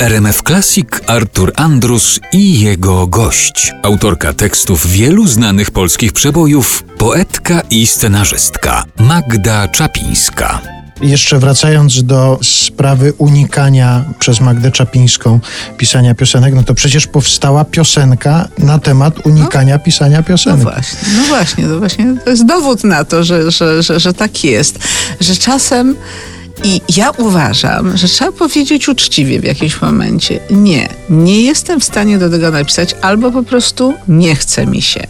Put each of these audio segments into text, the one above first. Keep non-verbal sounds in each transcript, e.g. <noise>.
RMF Classic Artur Andrus i jego gość. Autorka tekstów wielu znanych polskich przebojów, poetka i scenarzystka Magda Czapińska. Jeszcze wracając do sprawy unikania przez Magdę Czapińską pisania piosenek, no to przecież powstała piosenka na temat unikania no, pisania no piosenek. No właśnie, no właśnie, to właśnie to jest dowód na to, że, że, że, że tak jest, że czasem i ja uważam, że trzeba powiedzieć uczciwie w jakimś momencie: nie, nie jestem w stanie do tego napisać, albo po prostu nie chce mi się.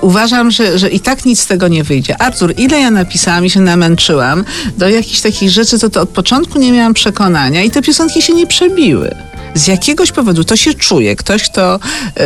Uważam, że, że i tak nic z tego nie wyjdzie. Artur, ile ja napisałam i się namęczyłam do jakichś takich rzeczy, to, to od początku nie miałam przekonania i te piosenki się nie przebiły z jakiegoś powodu to się czuje. Ktoś, kto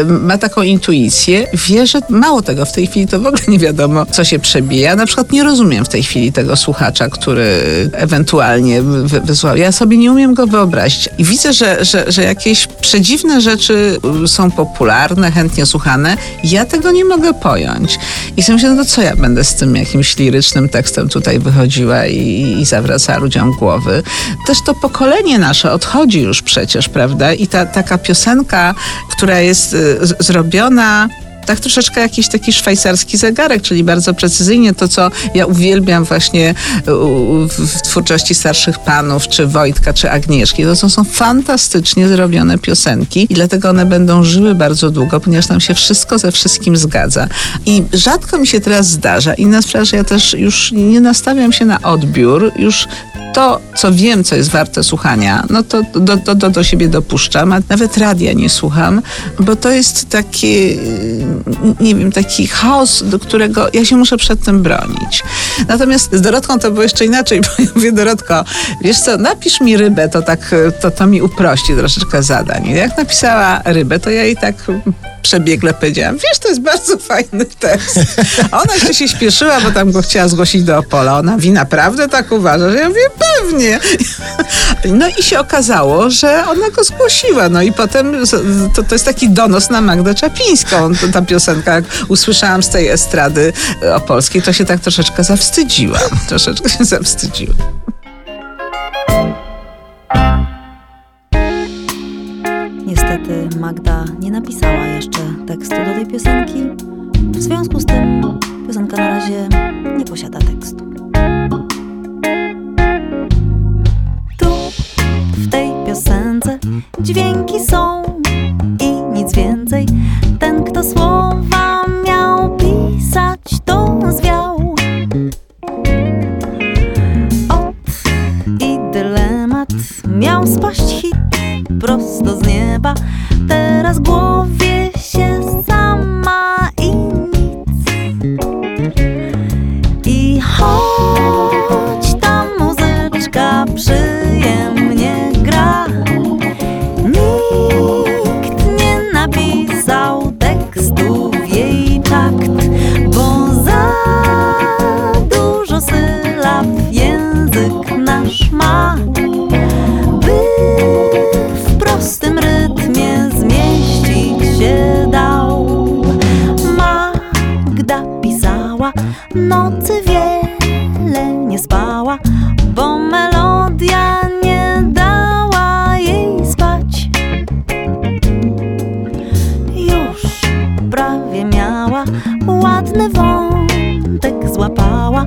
ma taką intuicję, wie, że mało tego w tej chwili to w ogóle nie wiadomo, co się przebija. Na przykład nie rozumiem w tej chwili tego słuchacza, który ewentualnie wysłał. Ja sobie nie umiem go wyobrazić. I widzę, że, że, że jakieś przedziwne rzeczy y, są popularne, chętnie słuchane. Ja tego nie mogę pojąć. I sobie myślę, no to co ja będę z tym jakimś lirycznym tekstem tutaj wychodziła i, i zawracała ludziom głowy. Też to pokolenie nasze odchodzi już przecież, prawda? Prawda? I ta taka piosenka, która jest y, zrobiona tak troszeczkę jakiś taki szwajcarski zegarek, czyli bardzo precyzyjnie to, co ja uwielbiam właśnie w twórczości starszych panów, czy Wojtka, czy Agnieszki. To są, są fantastycznie zrobione piosenki i dlatego one będą żyły bardzo długo, ponieważ tam się wszystko ze wszystkim zgadza. I rzadko mi się teraz zdarza. Inna sprawa, że ja też już nie nastawiam się na odbiór, już to, co wiem, co jest warte słuchania, no to do, do, do, do siebie dopuszczam, a nawet radia nie słucham, bo to jest taki, nie wiem, taki chaos, do którego ja się muszę przed tym bronić. Natomiast z Dorotką to było jeszcze inaczej, <laughs> bo ja mówię, Dorotko, wiesz co, napisz mi rybę, to tak, to, to mi uprości troszeczkę zadań. Jak napisała rybę, to ja jej tak przebiegle powiedziałam, wiesz, to jest bardzo fajny tekst. Ona jeszcze się śpieszyła, bo tam go chciała zgłosić do Opola. Ona wi naprawdę tak uważa, że ja mówię, pewnie. No i się okazało, że ona go zgłosiła. No i potem to, to jest taki donos na Magdę Czapińską. Ta piosenka, jak usłyszałam z tej estrady opolskiej, to się tak troszeczkę zawstydziłam. Troszeczkę się zawstydziłam. Tekstu do tej piosenki. W związku z tym piosenka na razie nie posiada tekstu. Tu, w tej piosence, dźwięki są i nic więcej. Ten, kto słowa miał pisać, to zwiał. Od i dylemat miał spaść hit prosto z nieba. I choć bo melodia nie dała jej spać. Już prawie miała ładny wątek złapała,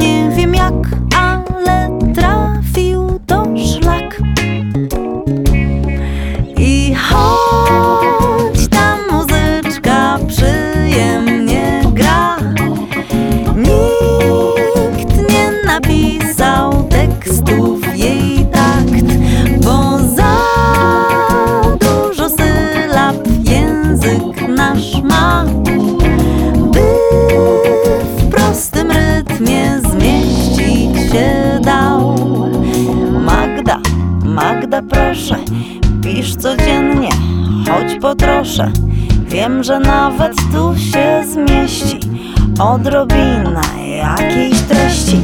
nie wiem jak, ale choć po trosze. Wiem, że nawet tu się zmieści odrobina jakiejś treści,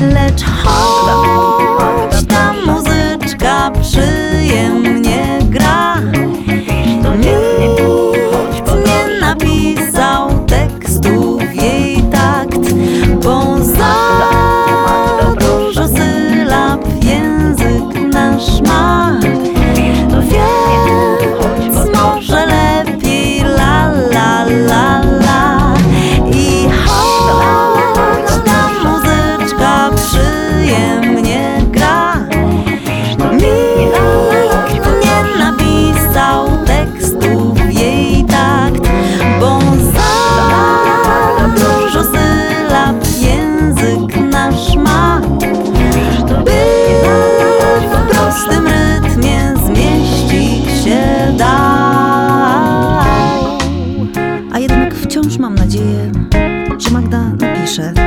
lecz chodź. zawsze.